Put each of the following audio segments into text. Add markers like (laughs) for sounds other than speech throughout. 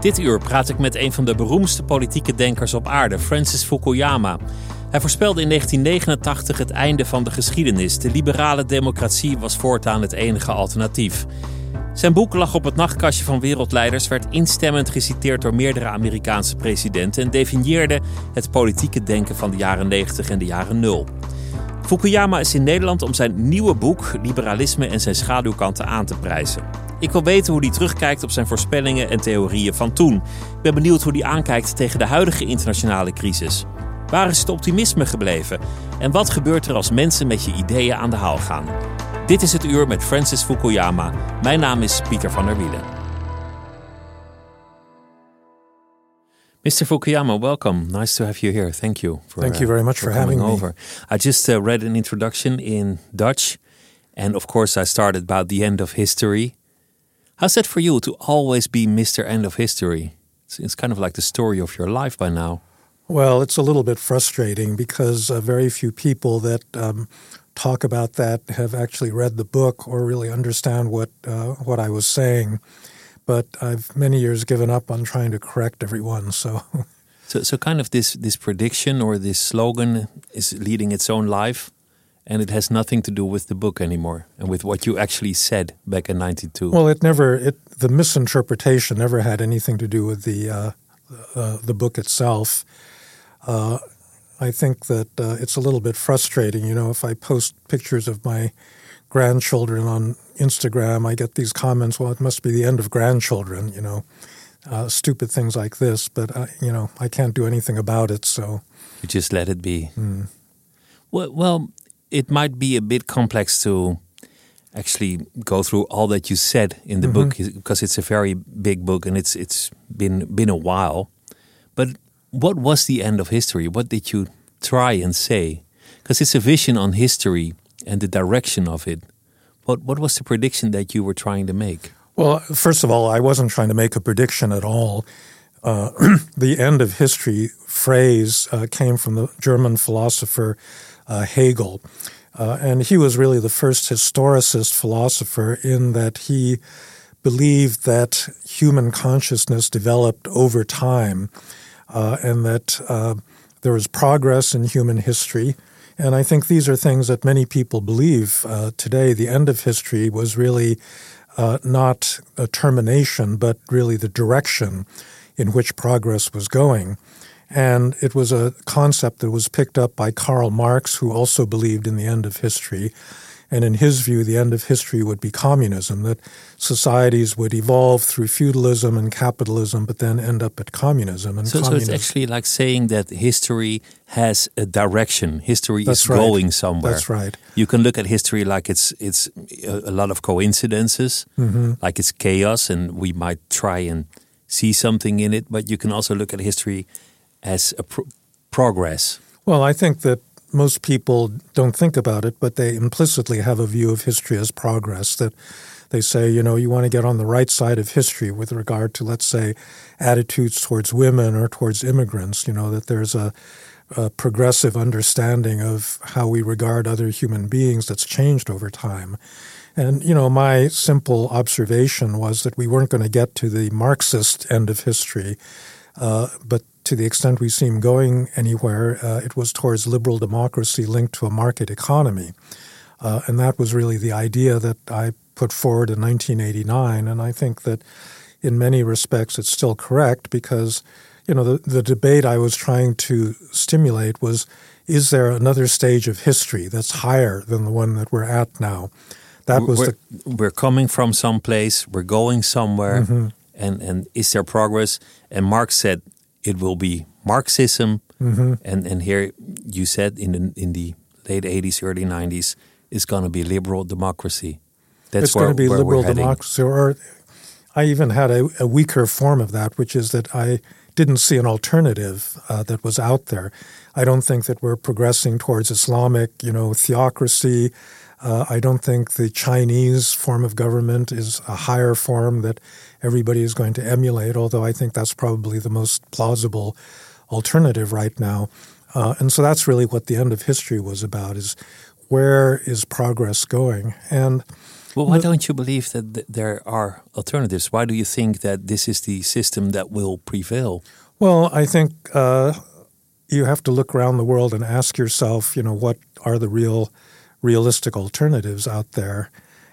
Dit uur praat ik met een van de beroemdste politieke denkers op aarde, Francis Fukuyama. Hij voorspelde in 1989 het einde van de geschiedenis. De liberale democratie was voortaan het enige alternatief. Zijn boek lag op het nachtkastje van wereldleiders, werd instemmend geciteerd door meerdere Amerikaanse presidenten en definieerde het politieke denken van de jaren 90 en de jaren 0. Fukuyama is in Nederland om zijn nieuwe boek Liberalisme en zijn schaduwkanten aan te prijzen. Ik wil weten hoe hij terugkijkt op zijn voorspellingen en theorieën van toen. Ik ben benieuwd hoe hij aankijkt tegen de huidige internationale crisis. Waar is het optimisme gebleven? En wat gebeurt er als mensen met je ideeën aan de haal gaan? Dit is het uur met Francis Fukuyama. Mijn naam is Pieter van der Wielen. Mr. Fukuyama, welcome. Nice to have you here. Thank you for Thank you very much for, for having me. over. I just uh, read an introduction in Dutch, and of course I started about the end of history. How's that for you to always be Mr. End of History? It's, it's kind of like the story of your life by now. Well, it's a little bit frustrating because uh, very few people that um, talk about that have actually read the book or really understand what uh, what I was saying. But I've many years given up on trying to correct everyone. So, so, so kind of this this prediction or this slogan is leading its own life and it has nothing to do with the book anymore and with what you actually said back in 92 well it never it the misinterpretation never had anything to do with the uh, uh, the book itself uh, I think that uh, it's a little bit frustrating you know if I post pictures of my grandchildren on Instagram I get these comments well it must be the end of grandchildren you know uh, stupid things like this but I, you know I can't do anything about it so you just let it be mm. well, well it might be a bit complex to actually go through all that you said in the mm -hmm. book because it's a very big book and it's it's been been a while. But what was the end of history? What did you try and say? Because it's a vision on history and the direction of it. What what was the prediction that you were trying to make? Well, first of all, I wasn't trying to make a prediction at all. Uh, (clears throat) the end of history phrase uh, came from the German philosopher uh, Hegel. Uh, and he was really the first historicist philosopher in that he believed that human consciousness developed over time uh, and that uh, there was progress in human history. And I think these are things that many people believe uh, today. The end of history was really uh, not a termination, but really the direction in which progress was going. And it was a concept that was picked up by Karl Marx, who also believed in the end of history. And in his view, the end of history would be communism, that societies would evolve through feudalism and capitalism, but then end up at communism. And so, communism. so it's actually like saying that history has a direction. History That's is right. going somewhere. That's right. You can look at history like it's it's a, lot of coincidences, mm -hmm. like it's chaos, and we might try and see something in it. But you can also look at history as a pro progress? Well, I think that most people don't think about it, but they implicitly have a view of history as progress. That they say, you know, you want to get on the right side of history with regard to, let's say, attitudes towards women or towards immigrants. You know, that there's a, a progressive understanding of how we regard other human beings that's changed over time. And, you know, my simple observation was that we weren't going to get to the Marxist end of history, uh, but to the extent we seem going anywhere, uh, it was towards liberal democracy linked to a market economy. Uh, and that was really the idea that I put forward in 1989. And I think that in many respects it's still correct because, you know, the, the debate I was trying to stimulate was is there another stage of history that's higher than the one that we're at now? That was we're, the, we're coming from some place, we're going somewhere, Mm-hmm. and, and is there progress? And Marx said it will be Marxism. Mm-hmm. And, and here you said in the, in the late 80s, early 90s, it's going to be liberal democracy. That's it's going to be liberal democracy. Or I even had a, a weaker form of that, which is that I didn't see an alternative uh, that was out there. I don't think that we're progressing towards Islamic, you know, theocracy. Uh, I don't think the Chinese form of government is a higher form that everybody is going to emulate, although I think that's probably the most plausible alternative right now. Uh, and so that's really what the end of history was about is where is progress going? And Well, why don't you believe that th- there are alternatives? Why do you think that this is the system that will prevail? Well, I think uh, you have to look around the world and ask yourself, you know, what are the real, realistic alternatives out there?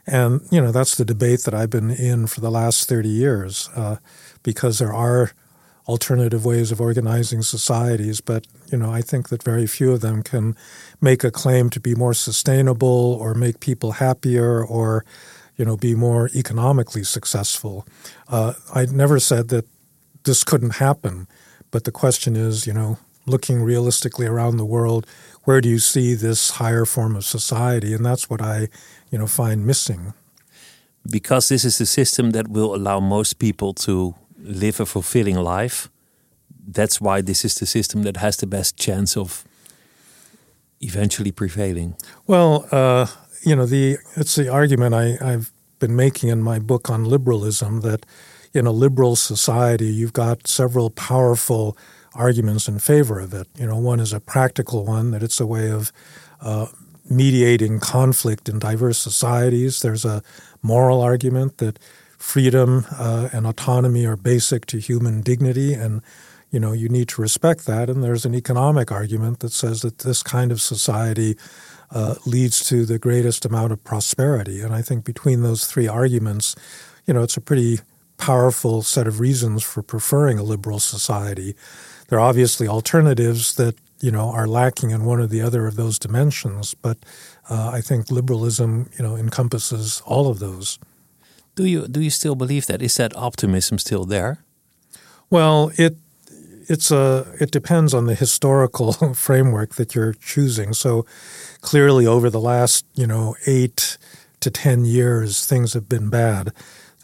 And, you know, that's the debate that I've been in for the last 30 years uh, because there are alternative ways of organizing societies, but, you know, I think that very few of them can make a claim to be more sustainable or make people happier or, you know, be more economically successful. Uh, I never said that this couldn't happen. But the question is, you know, looking realistically around the world, where do you see this higher form of society? And that's what I, you know, find missing. Because this is the system that will allow most people to live a fulfilling life. That's why this is the system that has the best chance of eventually prevailing. Well, uh, you know, the it's the argument I, I've been making in my book on liberalism that in a liberal society you've got several powerful arguments in favor of it. You know, one is a practical one that it's a way of uh, mediating conflict in diverse societies. There's a moral argument that freedom uh, and autonomy are basic to human dignity and you know you need to respect that and there's an economic argument that says that this kind of society uh, leads to the greatest amount of prosperity and i think between those three arguments you know it's a pretty powerful set of reasons for preferring a liberal society there are obviously alternatives that you know are lacking in one or the other of those dimensions but uh, i think liberalism you know encompasses all of those Do you do you still believe that? Is that optimism still there? Well, it it's a it depends on the historical (laughs) framework that you're choosing. So clearly, over the last you know eight to ten years, things have been bad.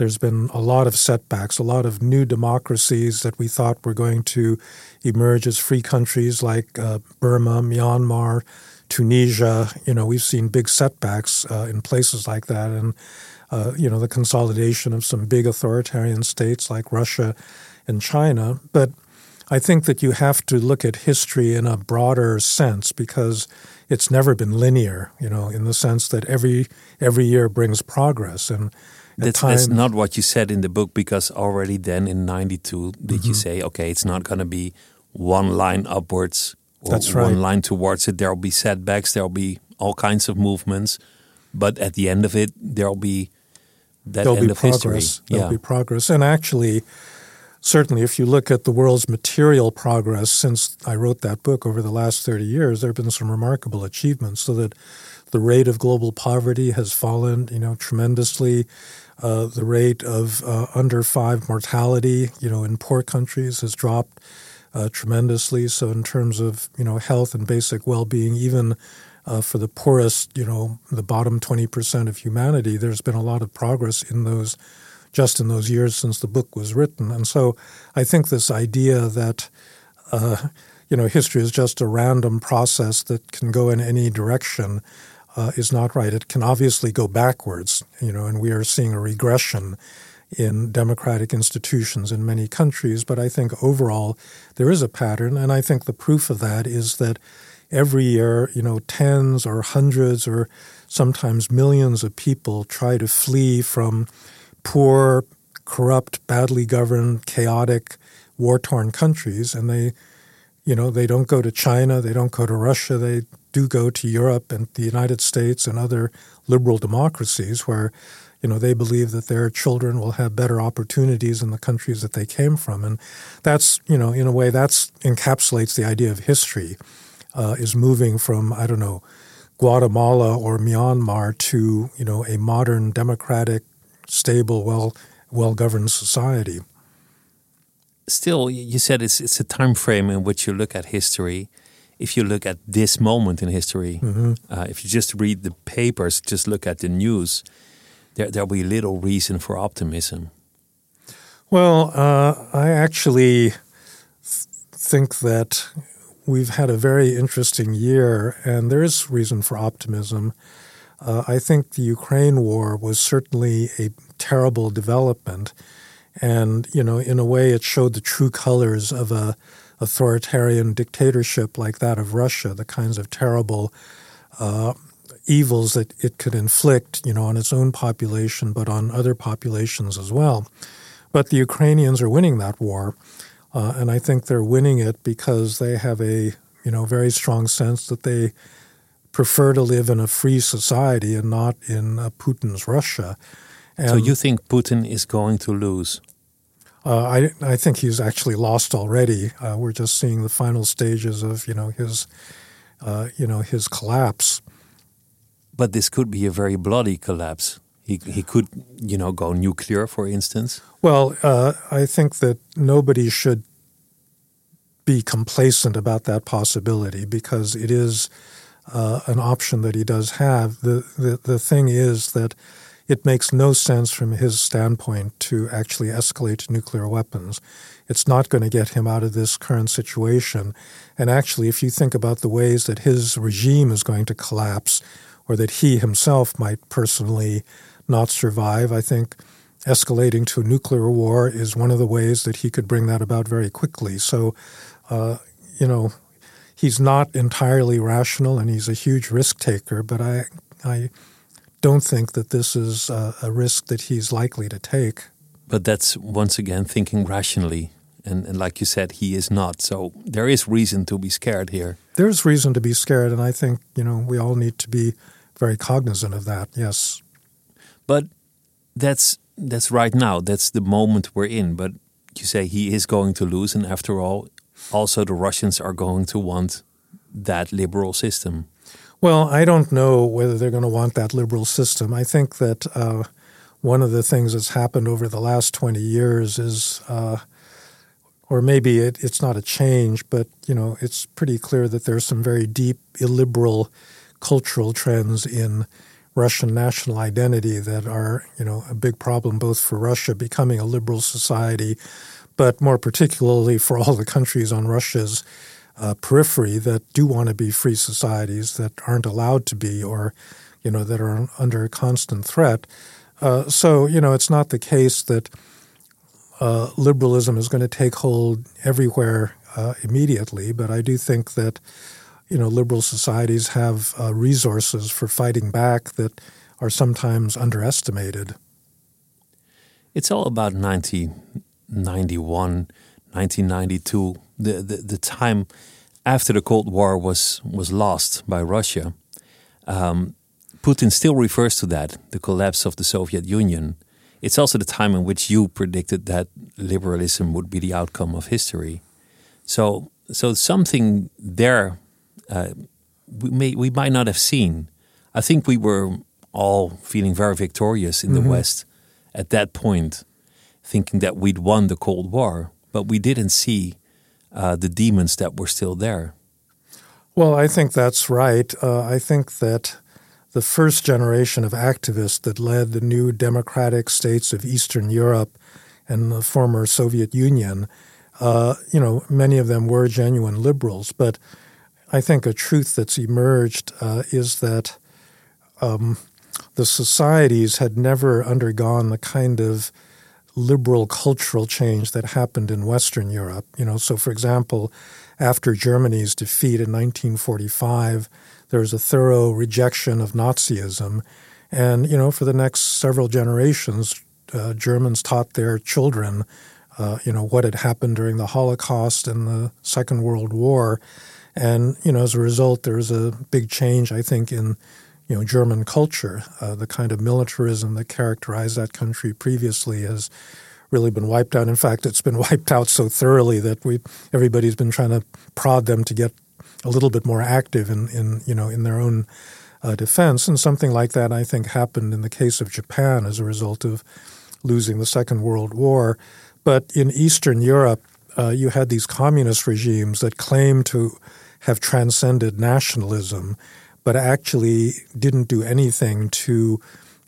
There's been a lot of setbacks, a lot of new democracies that we thought were going to emerge as free countries, like uh, Burma, Myanmar, Tunisia. You know, we've seen big setbacks uh, in places like that, and uh, you know, the consolidation of some big authoritarian states like Russia and China. But I think that you have to look at history in a broader sense because it's never been linear, you know, in the sense that every every year brings progress. And That's, that's not what you said in the book because already then in 92 did Mm-hmm. you say, okay, it's not going to be one line upwards or That's one right. line towards it. There will be setbacks, there will be all kinds of movements. But at the end of it, there will be that there'll end be of progress. history. There'll yeah. be progress. And actually, certainly, if you look at the world's material progress since I wrote that book over the last 30 years, there have been some remarkable achievements so that the rate of global poverty has fallen, you know, tremendously. Uh, the rate of uh, under five mortality, you know, in poor countries has dropped uh, tremendously. So in terms of, you know, health and basic well-being, even uh, for the poorest, you know, the bottom 20% of humanity, there's been a lot of progress in those, just in those years since the book was written. And so I think this idea that, uh, you know, history is just a random process that can go in any direction uh, is not right. It can obviously go backwards, you know, and we are seeing a regression in democratic institutions in many countries. But I think overall there is a pattern, and I think the proof of that is that every year, you know, tens or hundreds or sometimes millions of people try to flee from poor, corrupt, badly governed, chaotic war torn countries, and they, you know, they don't go to China, they don't go to Russia, they do go to Europe and the United States and other liberal democracies where, you know, they believe that their children will have better opportunities in the countries that they came from, and that's, you know, in a way, that's encapsulates the idea of history, uh, is moving from I don't know. Guatemala or Myanmar to you know a modern democratic stable well well governed society still, you said it's it's a time frame in which you look at history. If you look at this moment in history, mm -hmm. uh, if you just read the papers, just look at the news, there there'll be little reason for optimism. Well, uh, I actually th think that we've had a very interesting year, and there is reason for optimism. Uh, I think the Ukraine war was certainly a terrible development and, you know, in a way, it showed the true colors of a authoritarian dictatorship like that of Russia, the kinds of terrible uh, evils that it could inflict, you know, on its own population, but on other populations as well. But the Ukrainians are winning that war, uh, and I think they're winning it because they have a, you know, very strong sense that they prefer to live in a free society and not in uh, Putin's Russia. And so you think Putin is going to lose? Uh, I I think he's actually lost already. Uh, we're just seeing the final stages of you know his uh, you know his collapse. But this could be a very bloody collapse. He he could you know go nuclear, for instance. Well, uh, I think that nobody should be complacent about that possibility because it is uh, an option that he does have. The the the thing is that it makes no sense from his standpoint to actually escalate nuclear weapons. It's not going to get him out of this current situation. And actually, if you think about the ways that his regime is going to collapse, or that he himself might personally not survive, I think escalating to a nuclear war is one of the ways that he could bring that about very quickly. So, uh, you know, he's not entirely rational and he's a huge risk taker, but I, I don't think that this is a, a risk that he's likely to take. But that's once again thinking rationally. And, and, like you said, he is not. So there is reason to be scared here. There's reason to be scared, and I think you know we all need to be very cognizant of that. Yes, but that's that's right now. That's the moment we're in. But you say he is going to lose, and after all, also the Russians are going to want that liberal system. Well, I don't know whether they're going to want that liberal system. I think that uh, one of the things that's happened over the last 20 years is, uh, or maybe it, it's not a change, but you know, it's pretty clear that there's some very deep illiberal cultural trends in Russian national identity that are, you know, a big problem both for Russia becoming a liberal society, but more particularly for all the countries on Russia's uh, periphery that do want to be free societies that aren't allowed to be or you know that are under constant threat. Uh, so you know it's not the case that uh, liberalism is going to take hold everywhere uh, immediately, but I do think that you know liberal societies have uh, resources for fighting back that are sometimes underestimated. It's all about 1991, 1992 the, the, the time after the Cold War was was lost by Russia, um, Putin still refers to that, the collapse of the Soviet Union. It's also the time in which you predicted that liberalism would be the outcome of history. So, so something there uh, we may we might not have seen. I think we were all feeling very victorious in mm -hmm. the mm-hmm. West at that point, thinking that we'd won the Cold War, but we didn't see uh, the demons that were still there. Well, I think that's right. Uh, I think that the first generation of activists that led the new democratic states of Eastern Europe and the former Soviet Union, uh, you know, many of them were genuine liberals. But I think a truth that's emerged uh, is that um, the societies had never undergone the kind of liberal cultural change that happened in Western Europe. You know, so for example, after Germany's defeat in 1945, there was a thorough rejection of Nazism, and you know, for the next several generations, uh, Germans taught their children uh, you know, what had happened during the Holocaust and the Second World War. And, you know, as a result, there was a big change, I think, in, you know, German culture. Uh, the kind of militarism that characterized that country previously has really been wiped out. In fact, it's been (laughs) wiped out so thoroughly that we everybody's been trying to prod them to get a little bit more active in, in you know in their own uh, defense. And something like that, I think, happened in the case of Japan as a result of losing the Second World War. But in Eastern Europe, uh, you had these communist regimes that claimed to have transcended nationalism, but actually didn't do anything to,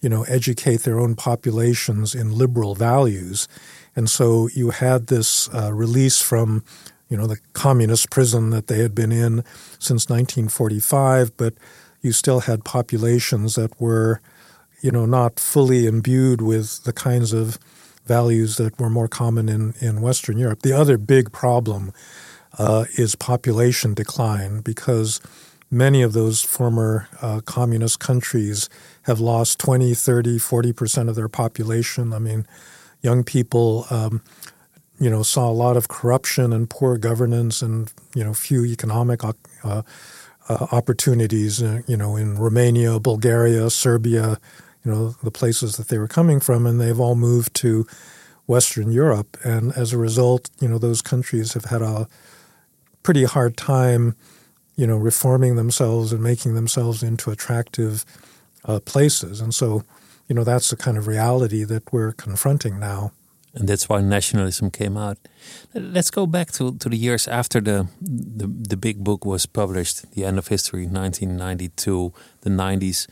you know, educate their own populations in liberal values. And so you had this uh, release from, you know, the communist prison that they had been in since 1945, but you still had populations that were, you know, not fully imbued with the kinds of values that were more common in, in Western Europe. The other big problem uh, is population decline because many of those former uh, communist countries have lost 20, 30, 40% of their population. I mean, young people, um, you know, saw a lot of corruption and poor governance and, you know, few economic uh, uh opportunities, uh, you know, in Romania, Bulgaria, Serbia, you know, the places that they were coming from, and they've all moved to Western Europe. And as a result, you know, those countries have had a pretty hard time, you know, reforming themselves and making themselves into attractive uh, places. And so, you know, that's the kind of reality that we're confronting now. And that's why nationalism came out. Let's go back to, to the years after the, the the big book was published, The End of History, 1992, the 90s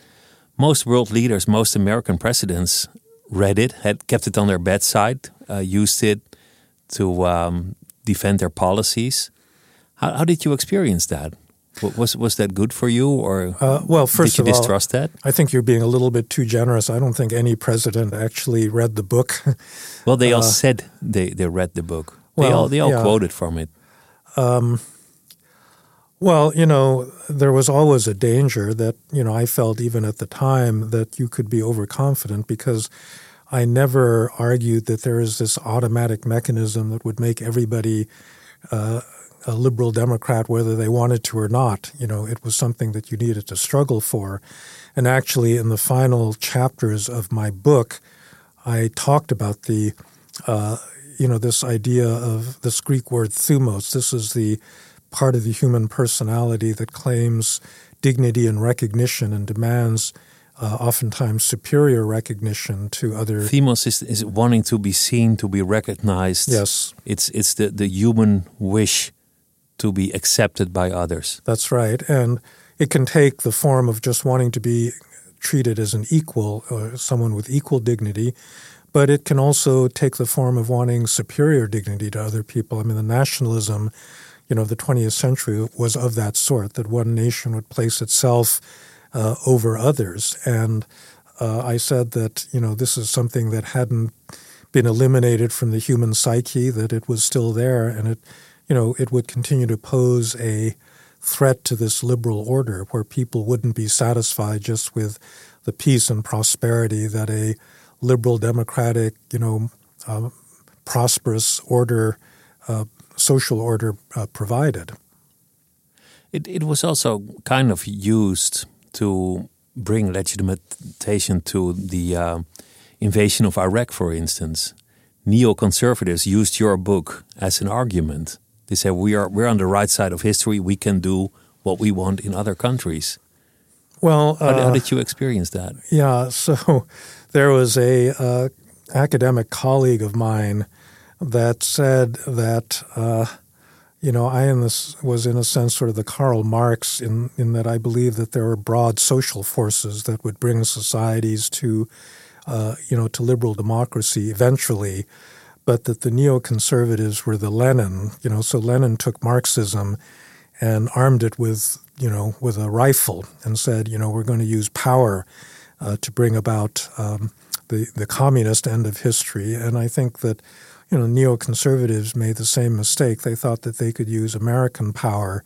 most world leaders, most American presidents read it, had kept it on their bedside, uh, used it to um, defend their policies. How, how, did you experience that? Was was that good for you, or uh, well, first did you of distrust all, that? I think you're being a little bit too generous. I don't think any president actually read the book. (laughs) well, they all uh, said they, they read the book. Well, they all they all yeah. quoted from it. Um, well, you know, there was always a danger that, you know, I felt even at the time that you could be overconfident because I never argued that there is this automatic mechanism that would make everybody uh, a liberal Democrat whether they wanted to or not. You know, it was something that you needed to struggle for. And actually, in the final chapters of my book, I talked about the, uh, you know, this idea of this Greek word thumos. This is the part of the human personality that claims dignity and recognition and demands uh, oftentimes superior recognition to other. Thumos is, is wanting to be seen, to be recognized. Yes. It's, it's the, the human wish to be accepted by others. That's right. And it can take the form of just wanting to be treated as an equal, or someone with equal dignity, but it can also take the form of wanting superior dignity to other people. I mean, the nationalism you know, the 20th century was of that sort, that one nation would place itself uh, over others. And uh, I said that, you know, this is something that hadn't been eliminated from the human psyche, that it was still there, and it, you know, it would continue to pose a threat to this liberal order where people wouldn't be satisfied just with the peace and prosperity that a liberal, democratic, you know, uh, prosperous order uh, social order uh, provided. It, it was also kind of used to bring legitimation to the uh, invasion of Iraq, for instance. Neoconservatives used your book as an argument. They said we are we're on the right side of history. We can do what we want in other countries. Well, how, uh, how did you experience that? Yeah, (laughs) so there was a uh, academic colleague of mine that said that uh, you know I in this was in a sense sort of the Karl Marx in in that I believe that there are broad social forces that would bring societies to uh, you know to liberal democracy eventually, but that the neoconservatives were the Lenin. You know, so Lenin took Marxism and armed it with you know with a rifle and said you know we're going to use power uh, to bring about um, the the communist end of history, and I think that you know, neoconservatives made the same mistake. They thought that they could use American power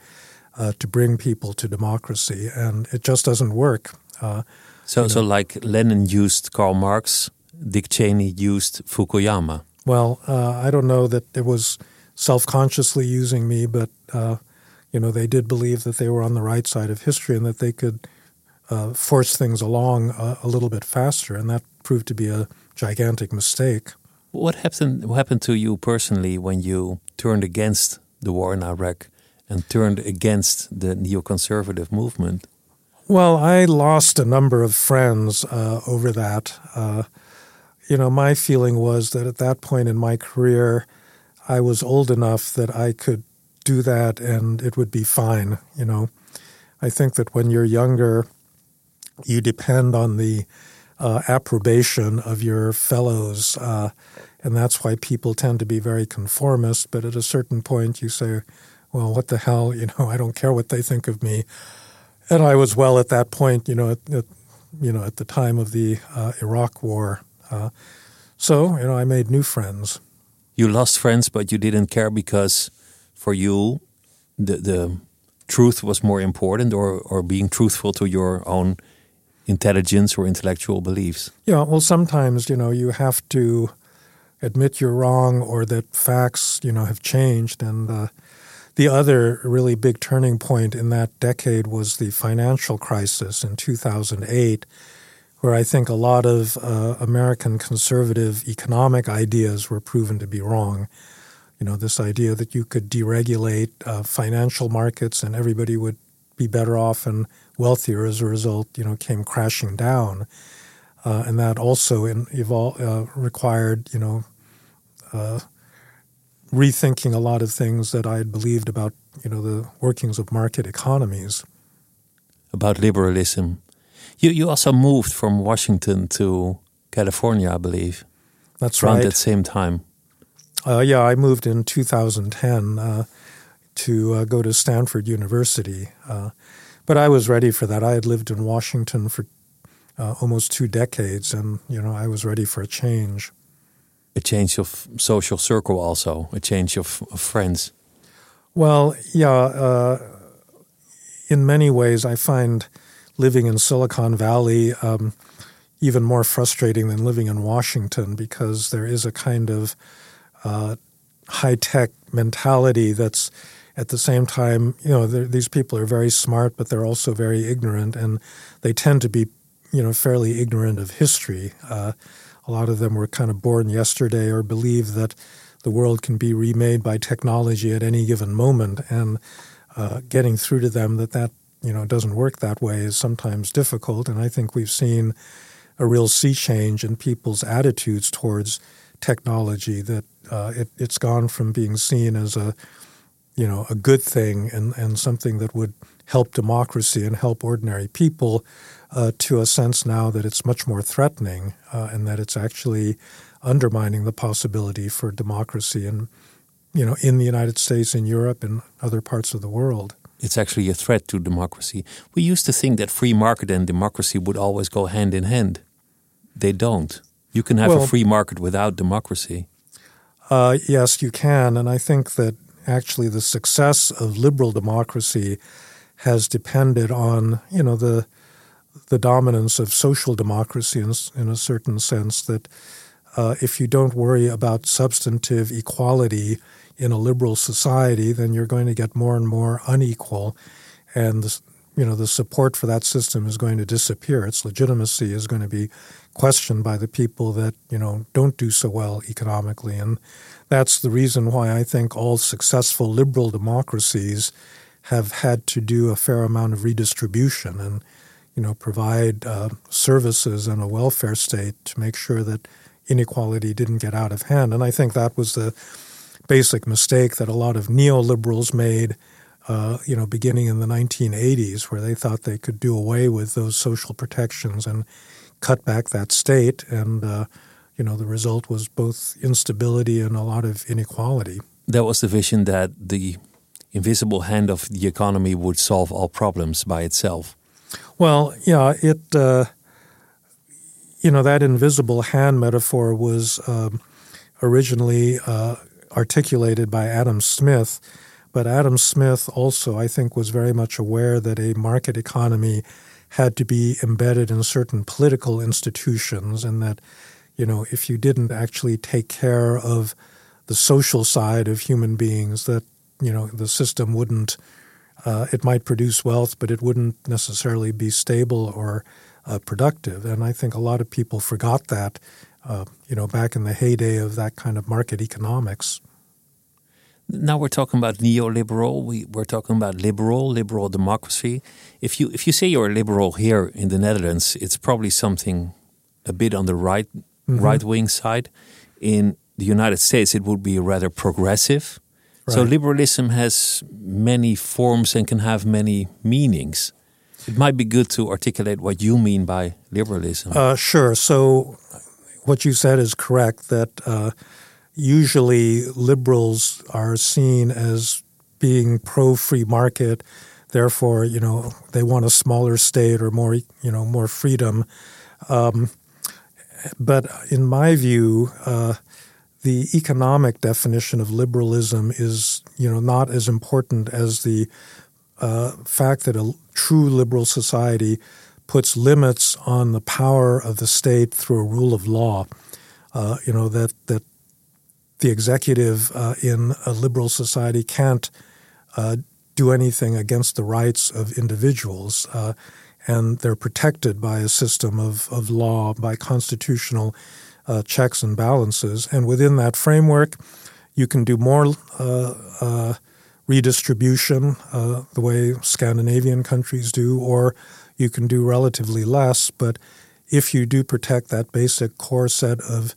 uh, to bring people to democracy, and it just doesn't work. Uh, so, so like Lenin used Karl Marx, Dick Cheney used Fukuyama. Well, uh, I don't know that it was self-consciously using me, but uh, you know they did believe that they were on the right side of history and that they could uh, force things along a, a, little bit faster, and that proved to be a gigantic mistake. What happened? What happened to you personally when you turned against the war in Iraq and turned against the neoconservative movement? Well, I lost a number of friends uh, over that. You know, my feeling was that at that point in my career, I was old enough that I could do that and it would be fine. You know, I think that when you're younger, you depend on the uh, approbation of your fellows, uh, and that's why people tend to be very conformist. But at a certain point, you say, "Well, what the hell? You know, I don't care what they think of me." and I was well at that point, you know, at, at you know, at the time of the uh, Iraq War. Uh, so, you know, I made new friends. You lost friends, but you didn't care because for you, the the truth was more important, or or being truthful to your own intelligence or intellectual beliefs. Yeah, well, sometimes you know you have to admit you're wrong or that facts you know have changed, and uh, the other really big turning point in that decade was the financial crisis in 2008, where I think a lot of uh, American conservative economic ideas were proven to be wrong. You know, this idea that you could deregulate uh, financial markets and everybody would be better off and wealthier as a result, you know, came crashing down. Uh, and that also in, evol- uh, required, you know, uh, rethinking a lot of things that I had believed about, you know, the workings of market economies. About liberalism. You you also moved from Washington to California, I believe. That's around right. that same time. Uh, yeah, I moved in 2010 uh, to uh, go to Stanford University, uh, but I was ready for that. I had lived in Washington for uh, almost two decades, and you know I was ready for a change a change of social circle also, a change of, of friends. Well, yeah. Uh, in many ways, I find living in Silicon Valley um, even more frustrating than living in Washington because there is a kind of uh, high tech mentality that's at the same time, you know, these people are very smart, but they're also very ignorant, and they tend to be, you know, fairly ignorant of history. Uh, a lot of them were kind of born yesterday or believe that the world can be remade by technology at any given moment. And uh, getting through to them that that you know it doesn't work that way is sometimes difficult. And I think we've seen a real sea change in people's attitudes towards technology. That uh, it, it's gone from being seen as a you know a good thing and, and something that would help democracy and help ordinary people uh, to a sense now that it's much more threatening uh, and that it's actually undermining the possibility for democracy and you know in the United States, in Europe, and other parts of the world. It's actually a threat to democracy. We used to think that free market and democracy would always go hand in hand. They don't. You can have well, a free market without democracy. Uh, yes, you can, and I think that actually the success of liberal democracy has depended on you know the the dominance of social democracy in, in a certain sense that uh, if you don't worry about substantive equality in a liberal society, then you're going to get more and more unequal, and the, you know the support for that system is going to disappear. Its legitimacy is going to be questioned by the people that you know don't do so well economically, and that's the reason why I think all successful liberal democracies have had to do a fair amount of redistribution and you know, provide uh, services and a welfare state to make sure that inequality didn't get out of hand. And I think that was the basic mistake that a lot of neoliberals made, uh, you know, beginning in the 1980s, where they thought they could do away with those social protections and cut back that state. And, uh, you know, the result was both instability and a lot of inequality. That was the vision that the invisible hand of the economy would solve all problems by itself. Well, yeah, it, uh, you know, that invisible hand metaphor was um, originally uh, articulated by Adam Smith. But Adam Smith also, I think, was very much aware that a market economy had to be embedded in certain political institutions and that, you know, if you didn't actually take care of the social side of human beings, that you know the system wouldn't. Uh, it might produce wealth, but it wouldn't necessarily be stable or uh, productive. And I think a lot of people forgot that, uh, you know, back in the heyday of that kind of market economics. Now we're talking about neoliberal. We, we're talking about liberal, liberal democracy. If you if you say you're a liberal here in the Netherlands, it's probably something a bit on the right mm-hmm. right wing side. In the United States, it would be rather progressive. Right. So liberalism has many forms and can have many meanings. It might be good to articulate what you mean by liberalism. Uh, sure. So, what you said is correct that uh, usually liberals are seen as being pro free market. Therefore, you know, they want a smaller state or more, you know, more freedom. Um, but in my view, uh, the economic definition of liberalism is, you know, not as important as the uh, fact that a true liberal society puts limits on the power of the state through a rule of law. Uh, you know that that the executive uh, in a liberal society can't uh, do anything against the rights of individuals. Uh, and they're protected by a system of, of law, by constitutional uh, checks and balances. And within that framework, you can do more uh, uh, redistribution the way Scandinavian countries do, or you can do relatively less. But if you do protect that basic core set of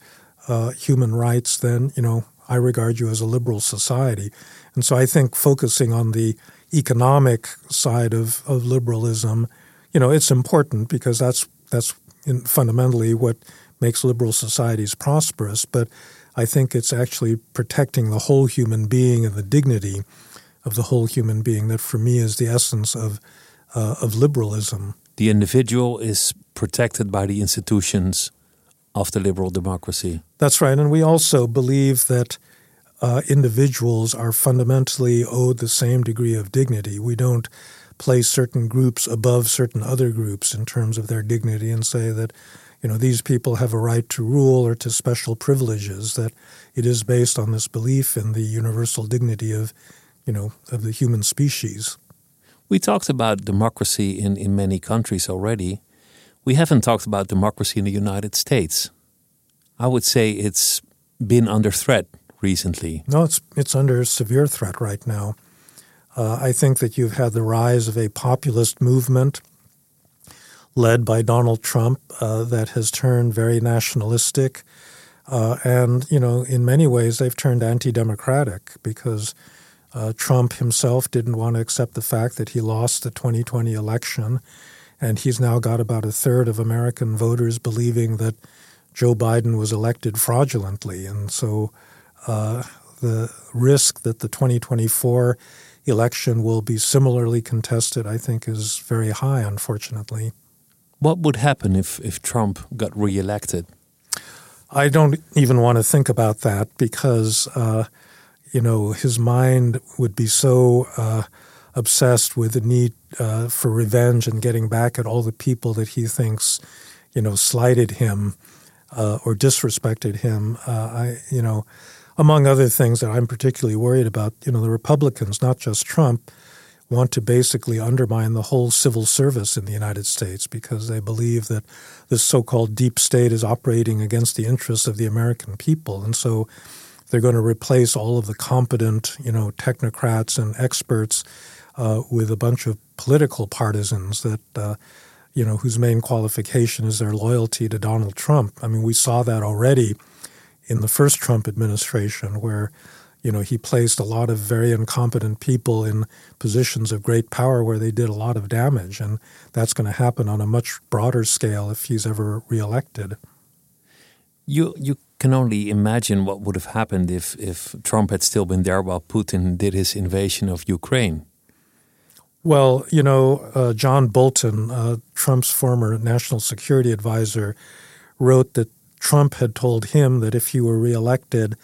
uh, human rights, then you know I regard you as a liberal society. And so I think focusing on the economic side of, of liberalism you know, it's important because that's that's fundamentally what makes liberal societies prosperous. But I think it's actually protecting the whole human being and the dignity of the whole human being that, for me, is the essence of uh, of liberalism. The individual is protected by the institutions of the liberal democracy. That's right, and we also believe that. Uh, individuals are fundamentally owed the same degree of dignity. We don't place certain groups above certain other groups in terms of their dignity and say that you know these people have a right to rule or to special privileges that it is based on this belief in the universal dignity of you know of the human species we talked about democracy in, in many countries already we haven't talked about democracy in the united states i would say it's been under threat recently no it's it's under severe threat right now uh, I think that you've had the rise of a populist movement led by Donald Trump uh, that has turned very nationalistic. Uh, and, you know, in many ways, they've turned anti democratic because uh, Trump himself didn't want to accept the fact that he lost the 2020 election. And he's now got about a third of American voters believing that Joe Biden was elected fraudulently. And so uh, the risk that the 2024 election will be similarly contested, I think, is very high, unfortunately. What would happen if, if Trump got reelected? I don't even want to think about that because, uh, you know, his mind would be so uh, obsessed with the need uh, for revenge and getting back at all the people that he thinks, you know, slighted him uh, or disrespected him. Uh, I, you know, among other things that I'm particularly worried about, you know, the Republicans, not just Trump, want to basically undermine the whole civil service in the United States because they believe that this so called deep state is operating against the interests of the American people. And so they're going to replace all of the competent, you know, technocrats and experts uh, with a bunch of political partisans that, uh, you know, whose main qualification is their loyalty to Donald Trump. I mean, we saw that already in the first Trump administration, where you know he placed a lot of very incompetent people in positions of great power where they did a lot of damage, and that's going to happen on a much broader scale if he's ever reelected. You you can only imagine what would have happened if if Trump had still been there while Putin did his invasion of Ukraine. Well, you know, uh, John Bolton, uh, Trump's former national security advisor, wrote that Trump had told him that if he were reelected,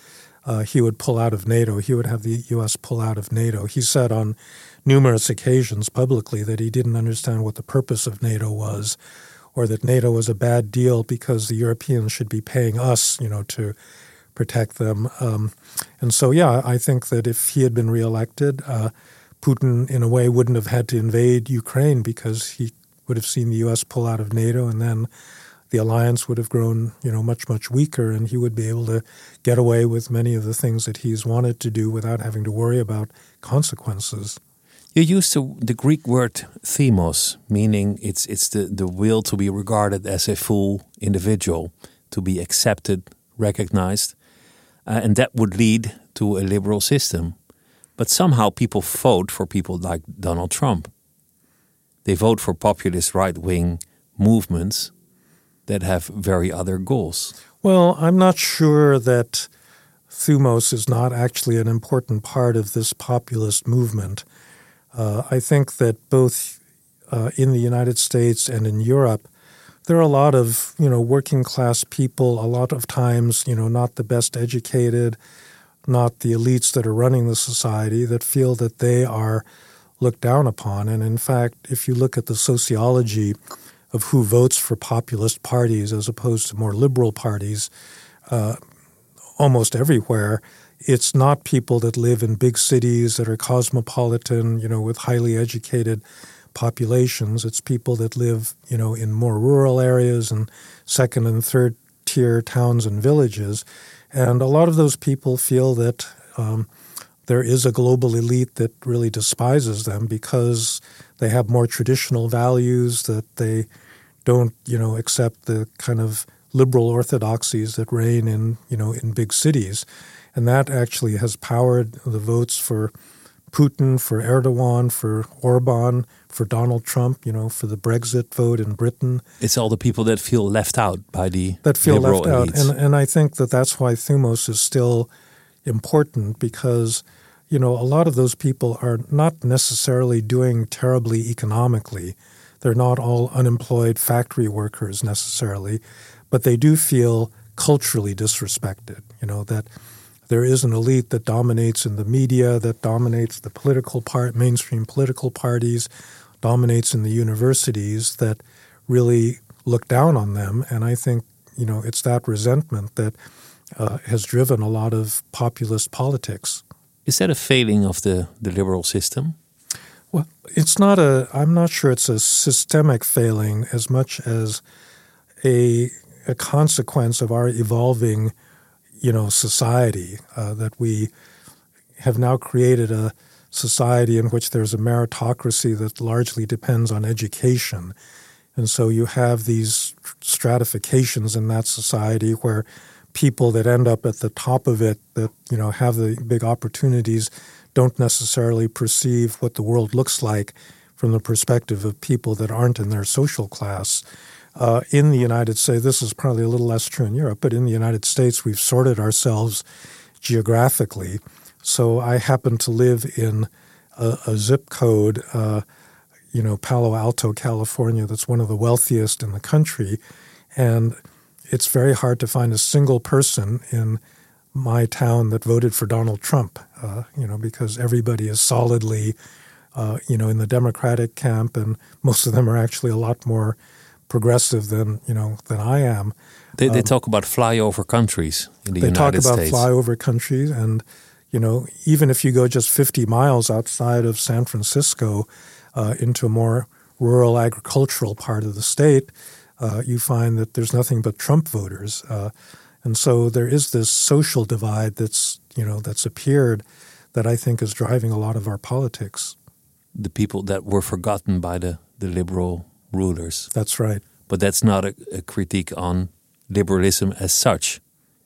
uh, he would pull out of NATO. He would have the U.S. pull out of NATO. He said on numerous occasions publicly that he didn't understand what the purpose of NATO was, or that NATO was a bad deal because the Europeans should be paying us, you know, to protect them. Um, and so, yeah, I think that if he had been reelected, uh, Putin, in a way, wouldn't have had to invade Ukraine because he would have seen the U.S. pull out of NATO, and then the alliance would have grown, you know, much much weaker, and he would be able to get away with many of the things that he's wanted to do without having to worry about consequences. You used the, the Greek word thumos, meaning it's it's the, the will to be regarded as a full individual, to be accepted, recognized, uh, and that would lead to a liberal system. But somehow people vote for people like Donald Trump. They vote for populist right wing movements that have very other goals. Well, I'm not sure that thumos is not actually an important part of this populist movement. Uh, I think that both uh, in the United States and in Europe, there are a lot of you know working class people. A lot of times, you know, not the best educated, not the elites that are running the society, that feel that they are looked down upon. And in fact, if you look at the sociology of who votes for populist parties as opposed to more liberal parties, uh, almost everywhere, it's not people that live in big cities that are cosmopolitan, you know, with highly educated populations. It's people that live, you know, in more rural areas and second and third tier towns and villages. And a lot of those people feel that um, there is a global elite that really despises them because they have more traditional values, that they don't, you know, accept the kind of liberal orthodoxies that reign in, you know, in big cities. And that actually has powered the votes for Putin, for Erdogan, for Orban, for Donald Trump, you know, for the Brexit vote in Britain. It's all the people that feel left out by the that feel left elites. out, and and I think that that's why Thumos is still important because you know a lot of those people are not necessarily doing terribly economically. They're not all unemployed factory workers necessarily, but they do feel culturally disrespected. You know that there is an elite that dominates in the media, that dominates the political part, mainstream political parties, dominates in the universities that really look down on them. And I think, you know, it's that resentment that uh, has driven a lot of populist politics. Is that a failing of the, the liberal system? Well, it's not a, I'm not sure it's a systemic failing as much as a, a consequence of our evolving you know, society, uh, that we have now created a society in which there's a meritocracy that largely depends on education. And so you have these stratifications in that society where people that end up at the top of it, that, you know, have the big opportunities, don't necessarily perceive what the world looks like from the perspective of people that aren't in their social class. Uh, in the United States, this is probably a little less true in Europe, but in the United States, we've sorted ourselves geographically. So I happen to live in a, a zip code, uh, you know, Palo Alto, California, that's one of the wealthiest in the country. And it's very hard to find a single person in my town that voted for Donald Trump, uh, you know, because everybody is solidly, uh, you know, in the Democratic camp, and most of them are actually a lot more progressive than you know than I am. They, they um, talk about flyover countries in the they United talk about States. flyover countries, and you know even if you go just 50 miles outside of San Francisco uh, into a more rural agricultural part of the state, uh, you find that there's nothing but Trump voters, uh, and so there is this social divide that's you know that's appeared that I think is driving a lot of our politics. The people that were forgotten by the the liberal rulers. That's right. But that's not a, a critique on liberalism as such.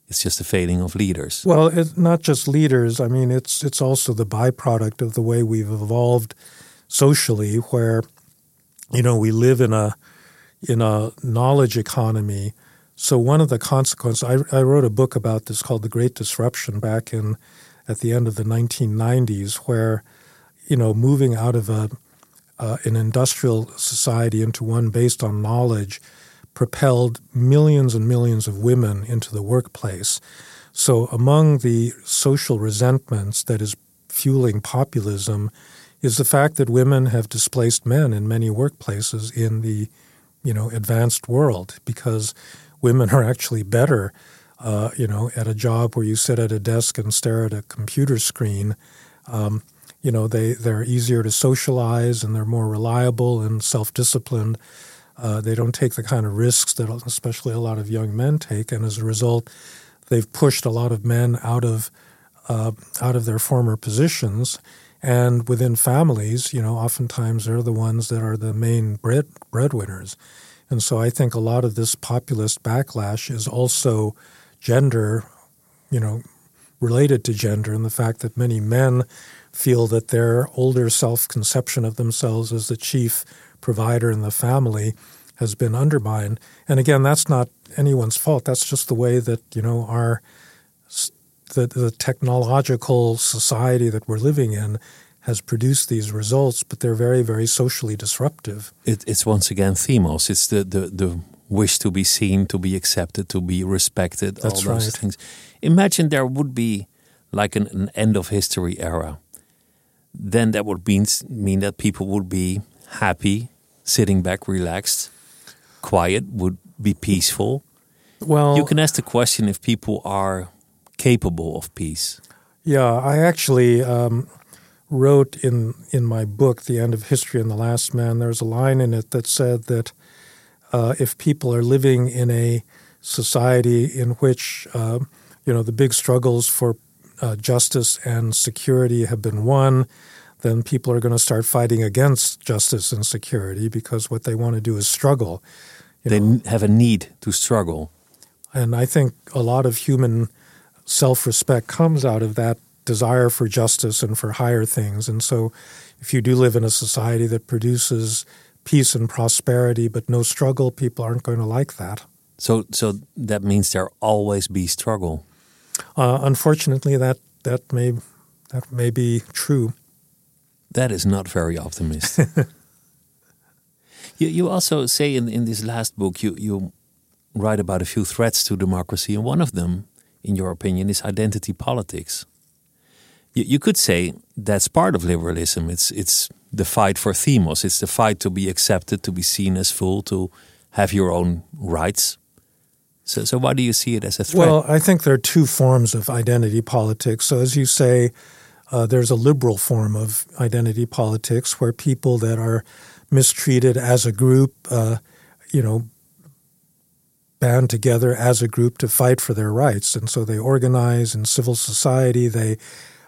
It's just a failing of leaders. Well, it's not just leaders. I mean, it's it's also the byproduct of the way we've evolved socially, where you know we live in a in a knowledge economy. So one of the consequences, I, I wrote a book about this called "The Great Disruption" back in at the end of the 1990s, where you know moving out of a uh, an industrial society into one based on knowledge propelled millions and millions of women into the workplace. So, among the social resentments that is fueling populism is the fact that women have displaced men in many workplaces in the you know, advanced world because women are actually better, uh, you know, at a job where you sit at a desk and stare at a computer screen. Um, you know, they, they're easier to socialize and they're more reliable and self disciplined. Uh, they don't take the kind of risks that especially a lot of young men take. And as a result, they've pushed a lot of men out of, uh, out of their former positions. And within families, you know, oftentimes they're the ones that are the main bread breadwinners. And so I think a lot of this populist backlash is also gender, you know, related to gender and the fact that many men feel that their older self conception of themselves as the chief provider in the family has been undermined. And again, that's not anyone's fault. That's just the way that, you know, our the, the technological society that we're living in has produced these results, but they're very, very socially disruptive. It, it's once again thumos. It's the, the, the wish to be seen, to be accepted, to be respected, That's all those right. things. Imagine there would be like an, an end of history era. Then that would mean, mean that people would be happy, sitting back, relaxed, quiet, would be peaceful. Well, You can ask the question if people are capable of peace. Yeah, I actually um, wrote in in my book, The End of History and the Last Man. There's a line in it that said that uh, if people are living in a society in which uh, you know the big struggles for uh, justice and security have been won, then people are going to start fighting against justice and security because what they want to do is struggle. They know, have a need to struggle. and I think a lot of human self respect comes out of that desire for justice and for higher things. And so, if you do live in a society that produces peace and prosperity but no struggle, people aren't going to like that. So, so that means there always be struggle. Uh, unfortunately, that, that, may, that may be true. That is not very optimistic. (laughs) you, you also say in, in this last book, you, you write about a few threats to democracy, and one of them, in your opinion, is identity politics. You, you could say that's part of liberalism. It's, it's the fight for thumos, it's the fight to be accepted, to be seen as full, to have your own rights. So, so why do you see it as a threat? Well, I think there are two forms of identity politics. So, as you say, uh, there's a liberal form of identity politics where people that are mistreated as a group, uh, you know, band together as a group to fight for their rights. And so they organize in civil society, they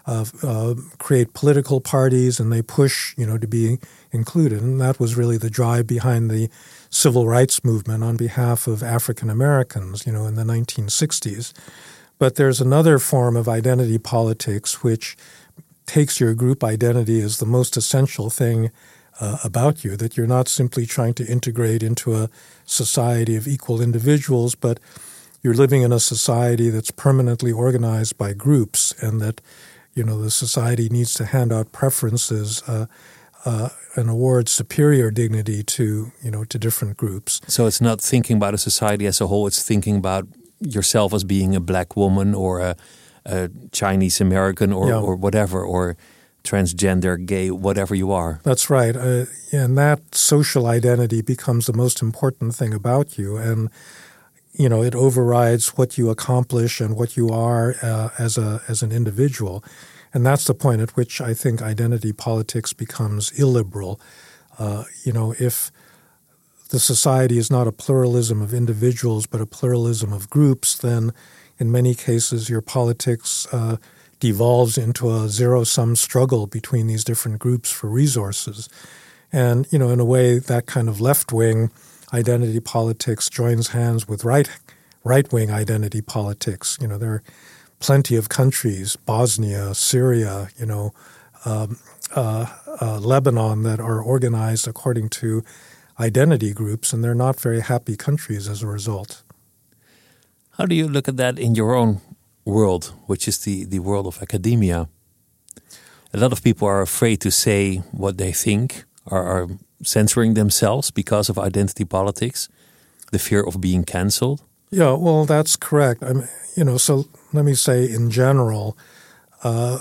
uh, uh, create political parties, and they push, you know, to be included. And that was really the drive behind the civil rights movement on behalf of African Americans, you know, in the 1960s. But there's another form of identity politics which takes your group identity as the most essential thing uh, about you, that you're not simply trying to integrate into a society of equal individuals, but you're living in a society that's permanently organized by groups, and that you know the society needs to hand out preferences uh, uh, and award superior dignity to you know to different groups. So it's not thinking about a society as a whole. It's thinking about yourself as being a black woman or a, a Chinese American or, Yeah. or whatever, or transgender, gay, whatever you are. That's right, uh, and that social identity becomes the most important thing about you, and you know it overrides what you accomplish and what you are uh, as a as an individual, and that's the point at which I think identity politics becomes illiberal. Uh, you know, if the society is not a pluralism of individuals but a pluralism of groups, then in many cases your politics uh, devolves into a zero sum struggle between these different groups for resources. And, you know, in a way, that kind of left wing identity politics joins hands with right right wing identity politics. You know, there are plenty of countries, Bosnia, Syria, you know, um, uh, uh, Lebanon, that are organized according to identity groups, and they're not very happy countries as a result. How do you look at that in your own world, which is the, the world of academia? A lot of people are afraid to say what they think, are, are censoring themselves because of identity politics, the fear of being cancelled. Yeah, well, that's correct. I mean, you know, so let me say in general, uh,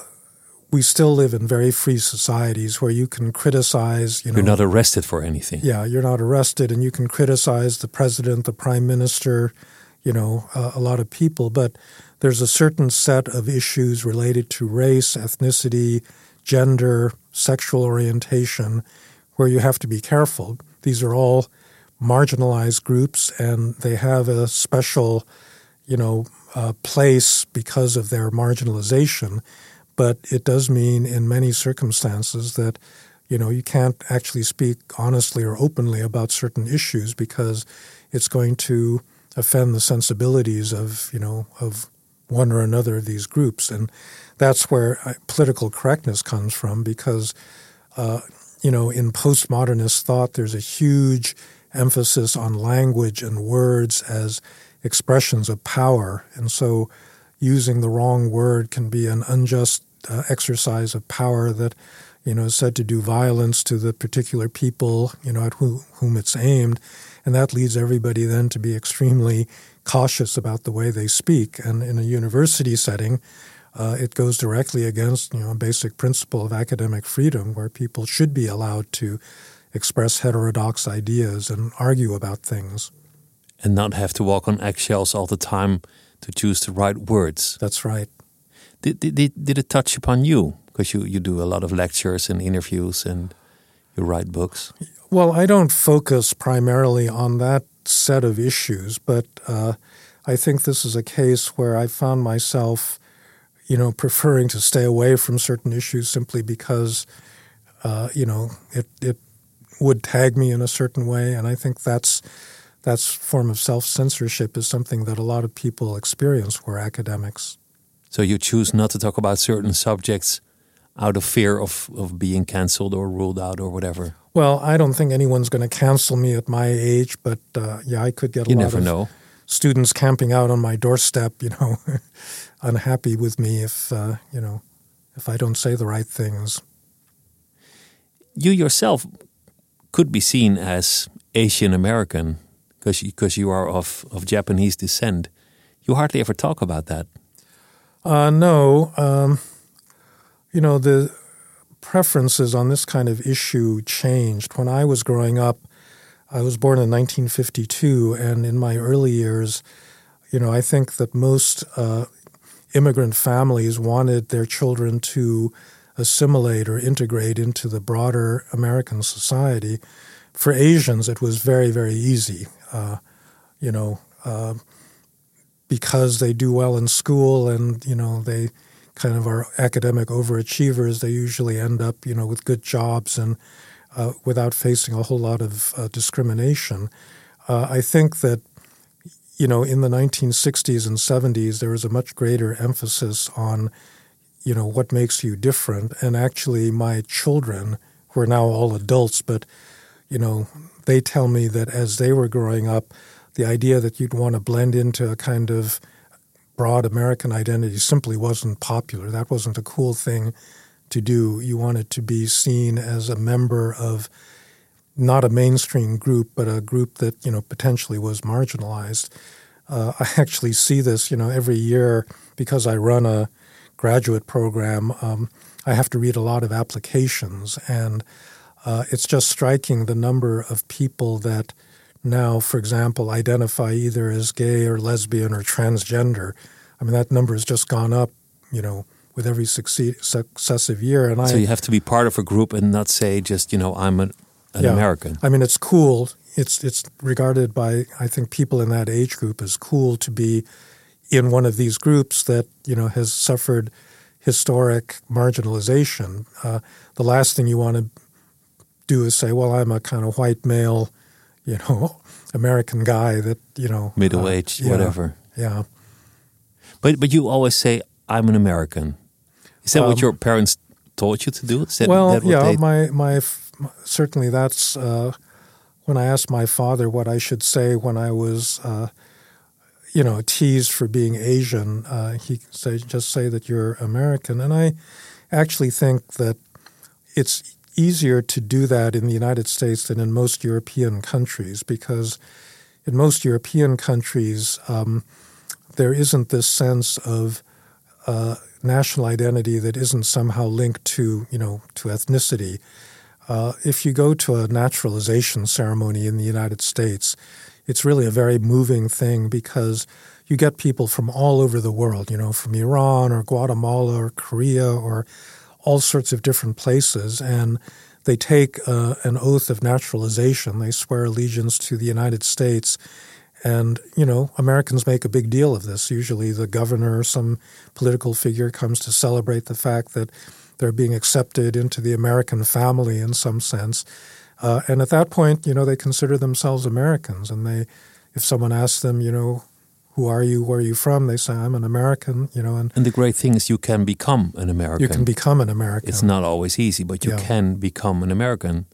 we still live in very free societies where you can criticize. You know, you're not arrested for anything. Yeah, you're not arrested, and you can criticize the president, the prime minister, you know, uh, a lot of people. But there's a certain set of issues related to race, ethnicity, gender, sexual orientation, where you have to be careful. These are all marginalized groups, and they have a special, you know, uh, place because of their marginalization. But it does mean, in many circumstances, that you know you can't actually speak honestly or openly about certain issues because it's going to offend the sensibilities of you know of one or another of these groups, and that's where uh, political correctness comes from because. Uh, you know, in postmodernist thought, there's a huge emphasis on language and words as expressions of power. And so using the wrong word can be an unjust uh, exercise of power that, you know, is said to do violence to the particular people, you know, at who, whom it's aimed. And that leads everybody then to be extremely cautious about the way they speak. And in a university setting, uh, it goes directly against, you know, a basic principle of academic freedom where people should be allowed to express heterodox ideas and argue about things. And not have to walk on eggshells all the time to choose the right words. That's right. Did, did, did it touch upon you? Because you, you do a lot of lectures and interviews and you write books. Well, I don't focus primarily on that set of issues, but uh, I think this is a case where I found myself, you know, preferring to stay away from certain issues simply because, uh, you know, it, it would tag me in a certain way, and I think that's that's form of self censorship is something that a lot of people experience who are academics. So you choose not to talk about certain subjects out of fear of, of being cancelled or ruled out or whatever. Well, I don't think anyone's going to cancel me at my age, but uh, yeah, I could get a you lot never of know. students camping out on my doorstep, you know, (laughs) unhappy with me if uh, you know if I don't say the right things. You yourself could be seen as Asian American because you, cause you are of, of Japanese descent. You hardly ever talk about that. Uh, no. Um, you know, the preferences on this kind of issue changed. When I was growing up, I was born in 1952, and in my early years, you know, I think that most uh, immigrant families wanted their children to assimilate or integrate into the broader American society. For Asians, it was very, very easy. Uh, you know, uh, because they do well in school and you know they kind of are academic overachievers. They usually end up you know with good jobs and uh, without facing a whole lot of uh, discrimination. Uh, I think that you know in the 1960s and 70s there was a much greater emphasis on you know what makes you different and actually my children who are now all adults but you know they tell me that as they were growing up the idea that you'd want to blend into a kind of broad american identity simply wasn't popular. That wasn't a cool thing to do. You wanted to be seen as a member of not a mainstream group but a group that you know potentially was marginalized. Uh, i actually see this you know every year because i run a graduate program, um, I have to read a lot of applications, and uh, it's just striking the number of people that now, for example, identify either as gay or lesbian or transgender. I mean, that number has just gone up, you know, with every succeed, successive year. And so I, you have to be part of a group and not say just, you know, I'm an, an yeah, American. I mean, it's cool. It's it's regarded by I think people in that age group as cool to be in one of these groups that you know has suffered historic marginalization. Uh, the last thing you want to do is say, "Well, I'm a kind of white male, you know, (laughs) American guy that you know, middle aged, uh, whatever." Yeah. But but you always say, "I'm an American." Is that um, what your parents taught you to do? That, well, that yeah, they... my my certainly that's uh, when I asked my father what I should say when I was uh, you know, teased for being Asian. Uh, he say just say that you're American, and I actually think that it's easier to do that in the United States than in most European countries because in most European countries um, there isn't this sense of uh, national identity that isn't somehow linked to you know to ethnicity. Uh, if you go to a naturalization ceremony in the United States, it's really a very moving thing because you get people from all over the world, you know, from Iran or Guatemala or Korea or all sorts of different places, and they take uh, an oath of naturalization. They swear allegiance to the United States. And, you know, Americans make a big deal of this. Usually the governor or some political figure comes to celebrate the fact that they're being accepted into the American family in some sense. Uh, and at that point, you know, they consider themselves Americans. And they, if someone asks them, you know, who are you? Where are you from? They say, I'm an American, you know. And, and the great thing is you can become an American. You can become an American. It's not always easy, but you yeah. can become an American.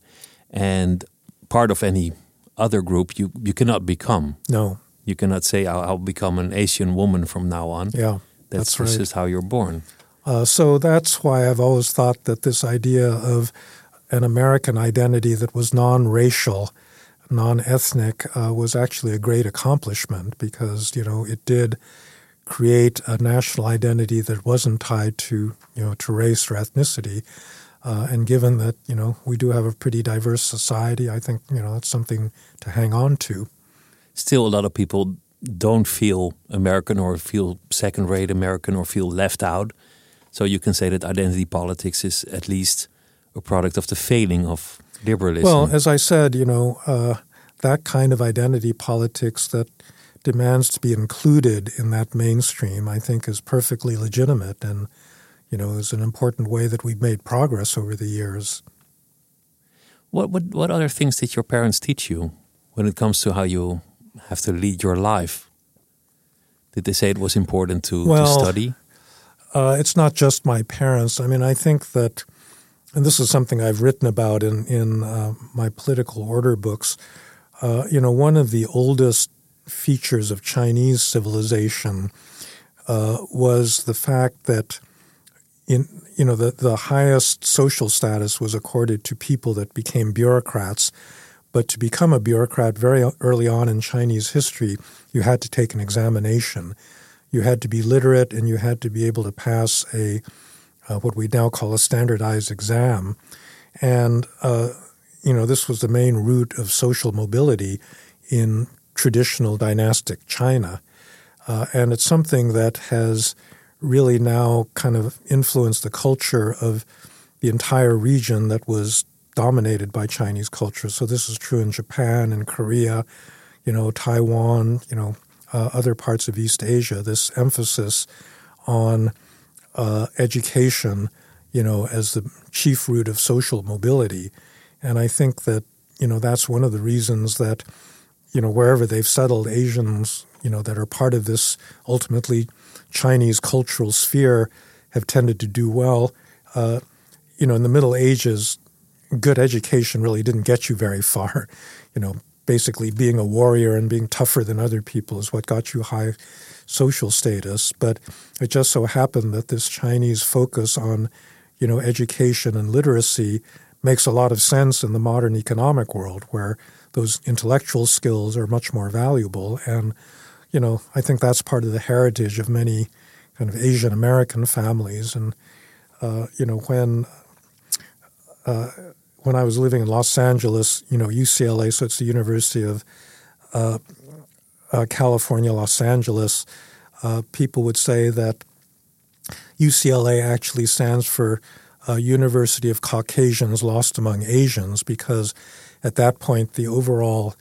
And part of any other group, you, you cannot become. No. You cannot say, I'll, I'll become an Asian woman from now on. Yeah. That's, that's right. just how you're born. Uh, so that's why I've always thought that this idea of an American identity that was non racial, non ethnic, uh, was actually a great accomplishment because, you know, it did create a national identity that wasn't tied to, you know, to race or ethnicity. Uh, and given that, you know, we do have a pretty diverse society, I think, you know, that's something to hang on to. Still, a lot of people don't feel American or feel second rate American or feel left out so you can say that identity politics is at least a product of the failing of liberalism. Well, as I said, you know, uh, that kind of identity politics that demands to be included in that mainstream, I think, is perfectly legitimate and, you know, is an important way that we've made progress over the years. What, what, what other things did your parents teach you when it comes to how you have to lead your life? Did they say it was important to, well, to study? uh, it's not just my parents. I mean, I think that, and this is something I've written about in in uh, my political order books. Uh, you know, one of the oldest features of Chinese civilization uh, was the fact that in you know the the highest social status was accorded to people that became bureaucrats. But to become a bureaucrat very early on in Chinese history, you had to take an examination you had to be literate and you had to be able to pass a uh, what we now call a standardized exam. And uh, you know this was the main route of social mobility in traditional dynastic China, uh, and it's something that has really now kind of influenced the culture of the entire region that was dominated by Chinese culture. So this is true in Japan and Korea, you know, Taiwan, you know, uh, other parts of East Asia, this emphasis on uh, education, you know, as the chief root of social mobility. And I think that, you know, that's one of the reasons that, you know, wherever they've settled, Asians, you know, that are part of this ultimately Chinese cultural sphere have tended to do well. Uh, you know, in the Middle Ages, good education really didn't get you very far. (laughs) You know, basically being a warrior and being tougher than other people is what got you high social status. But it just so happened that this Chinese focus on, you know, education and literacy makes a lot of sense in the modern economic world where those intellectual skills are much more valuable. And, you know, I think that's part of the heritage of many kind of Asian American families. And, uh, you know, when uh, when I was living in Los Angeles, you know, UCLA, so it's the University of uh, uh, California, Los Angeles, uh, people would say that UCLA actually stands for uh, University of Caucasians Lost Among Asians because at that point the overall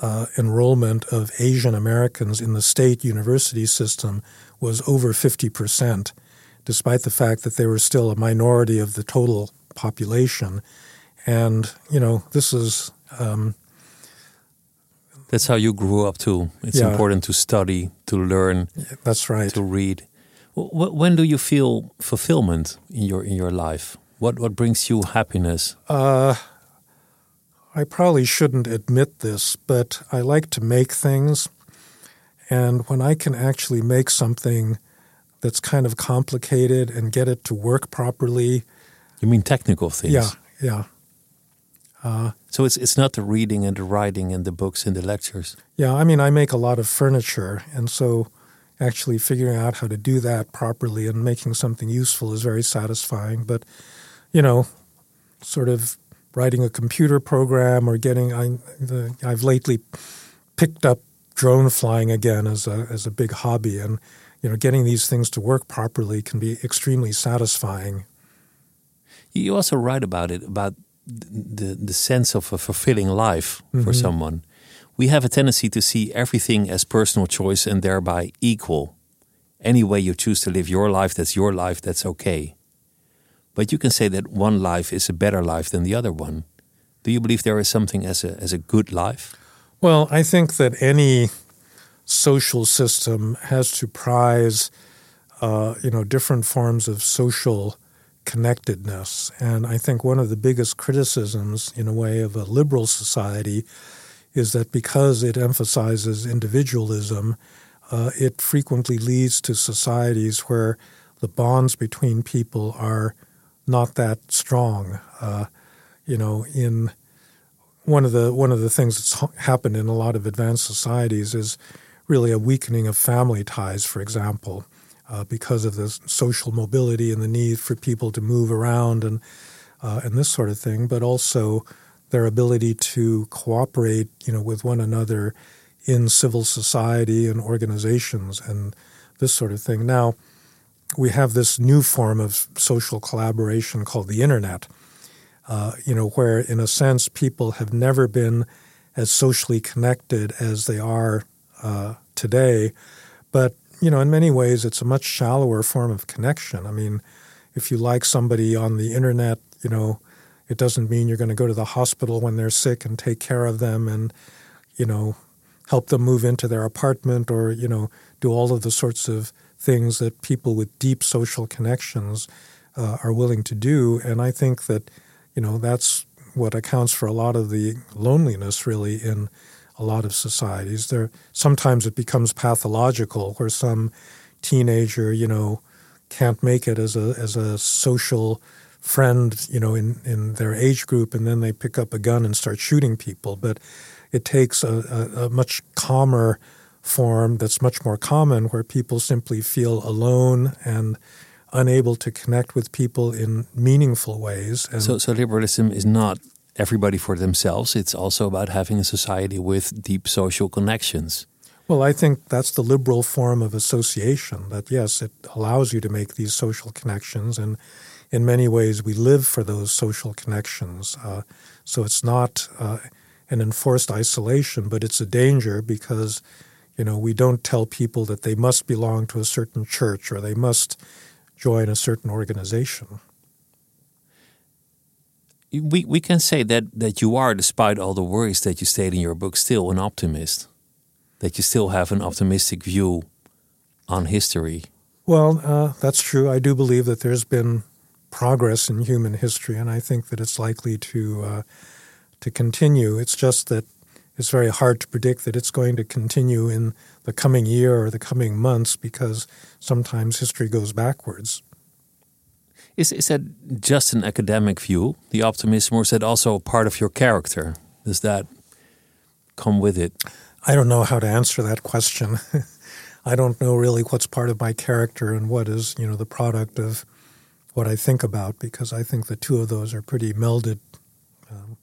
uh, enrollment of Asian Americans in the state university system was over 50%, despite the fact that they were still a minority of the total population. And, you know, this is. Um, that's how you grew up too. It's yeah. important to study, to learn. That's right. To read. When do you feel fulfillment in your in your life? What what brings you happiness? Uh, I probably shouldn't admit this, but I like to make things, and when I can actually make something that's kind of complicated and get it to work properly. You mean technical things? Yeah, yeah. Uh, so it's it's not the reading and the writing and the books and the lectures. Yeah, I mean, I make a lot of furniture, and so actually figuring out how to do that properly and making something useful is very satisfying. But, you know, sort of writing a computer program or getting, I, the, I've lately picked up drone flying again as a, as a big hobby. And, you know, getting these things to work properly can be extremely satisfying. You also write about it, about the, the sense of a fulfilling life mm-hmm. for someone we have a tendency to see everything as personal choice and thereby equal. Any way you choose to live your life, that's your life, that's okay. But you can say that one life is a better life than the other one. Do you believe there is something as a, as a good life? Well, I think that any social system has to prize, uh, you know, different forms of social connectedness. And I think one of the biggest criticisms, in a way, of a liberal society is that because it emphasizes individualism, uh, it frequently leads to societies where the bonds between people are not that strong. Uh, you know, in one of the one of the things that's happened in a lot of advanced societies is really a weakening of family ties, for example, uh, because of the social mobility and the need for people to move around and uh, and this sort of thing, but also their ability to cooperate, you know, with one another in civil society and organizations and this sort of thing. Now, we have this new form of social collaboration called the internet, uh, you know, where in a sense people have never been as socially connected as they are uh, today. But, you know, in many ways, it's a much shallower form of connection. I mean, if you like somebody on the internet, you know, it doesn't mean you're going to go to the hospital when they're sick and take care of them and, you know, help them move into their apartment or, you know, do all of the sorts of things that people with deep social connections uh, are willing to do. And I think that, you know, that's what accounts for a lot of the loneliness really in a lot of societies. There sometimes it becomes pathological where some teenager, you know, can't make it as a as a social friend, you know, in, in their age group, and then they pick up a gun and start shooting people. But it takes a, a, a much calmer form that's much more common where people simply feel alone and unable to connect with people in meaningful ways. And so, so liberalism is not everybody for themselves. It's also about having a society with deep social connections. Well, I think that's the liberal form of association. That yes, it allows you to make these social connections and in many ways, we live for those social connections. Uh, so it's not uh, an enforced isolation, but it's a danger because, you know, we don't tell people that they must belong to a certain church or they must join a certain organization. We, we can say that, that you are, despite all the worries that you state in your book, still an optimist. That you still have an optimistic view on history. Well, uh, that's true. I do believe that there's been progress in human history, and I think that it's likely to uh, to continue. It's just that it's very hard to predict that it's going to continue in the coming year or the coming months because sometimes history goes backwards. Is is that just an academic view, the optimism, or is that also part of your character? Does that come with it? I don't know how to answer that question. (laughs) I don't know really what's part of my character and what is, you know, the product of what I think about because I think the two of those are pretty melded. Um,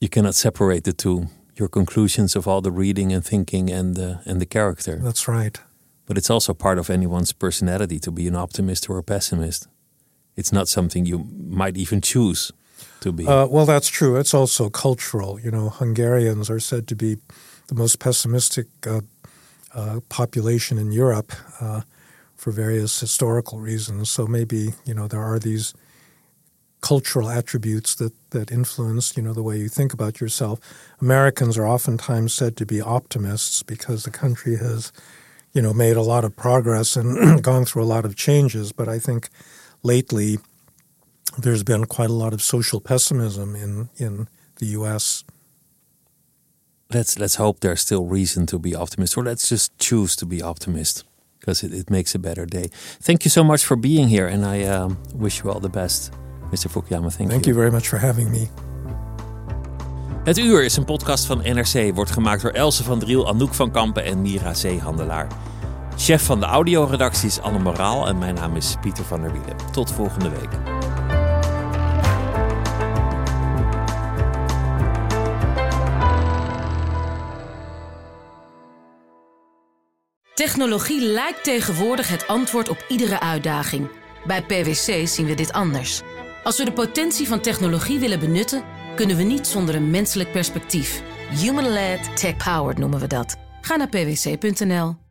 you cannot separate the two. Your conclusions of all the reading and thinking and the and the character. That's right. But it's also part of anyone's personality to be an optimist or a pessimist. It's not something you might even choose to be. Uh, well, that's true. It's also cultural. You know, Hungarians are said to be the most pessimistic uh, uh, population in Europe. Uh, for various historical reasons. So maybe you know there are these cultural attributes that that influence you know the way you think about yourself. Americans are oftentimes said to be optimists because the country has you know made a lot of progress and (clears throat) gone through a lot of changes. But I think lately there's been quite a lot of social pessimism in in the U.S. Let's let's hope there's still reason to be optimist, or let's just choose to be optimist because it, it, makes a better day. Thank you so much for being here, and I um, wish you all the best, Mr. Fukuyama. Thank, you. Thank you. you very much for having me. Het Uur is een podcast van NRC, wordt gemaakt door Elze van Driel, Anouk van Kampen en Mira Zeehandelaar. Chef van de audioredactie is Anne Moraal en mijn naam is Pieter van der Wielen. Tot volgende week. Technologie lijkt tegenwoordig het antwoord op iedere uitdaging. Bij PwC zien we dit anders. Als we de potentie van technologie willen benutten, kunnen we niet zonder een menselijk perspectief. Human-led, tech-powered noemen we dat. Ga naar pwc.nl.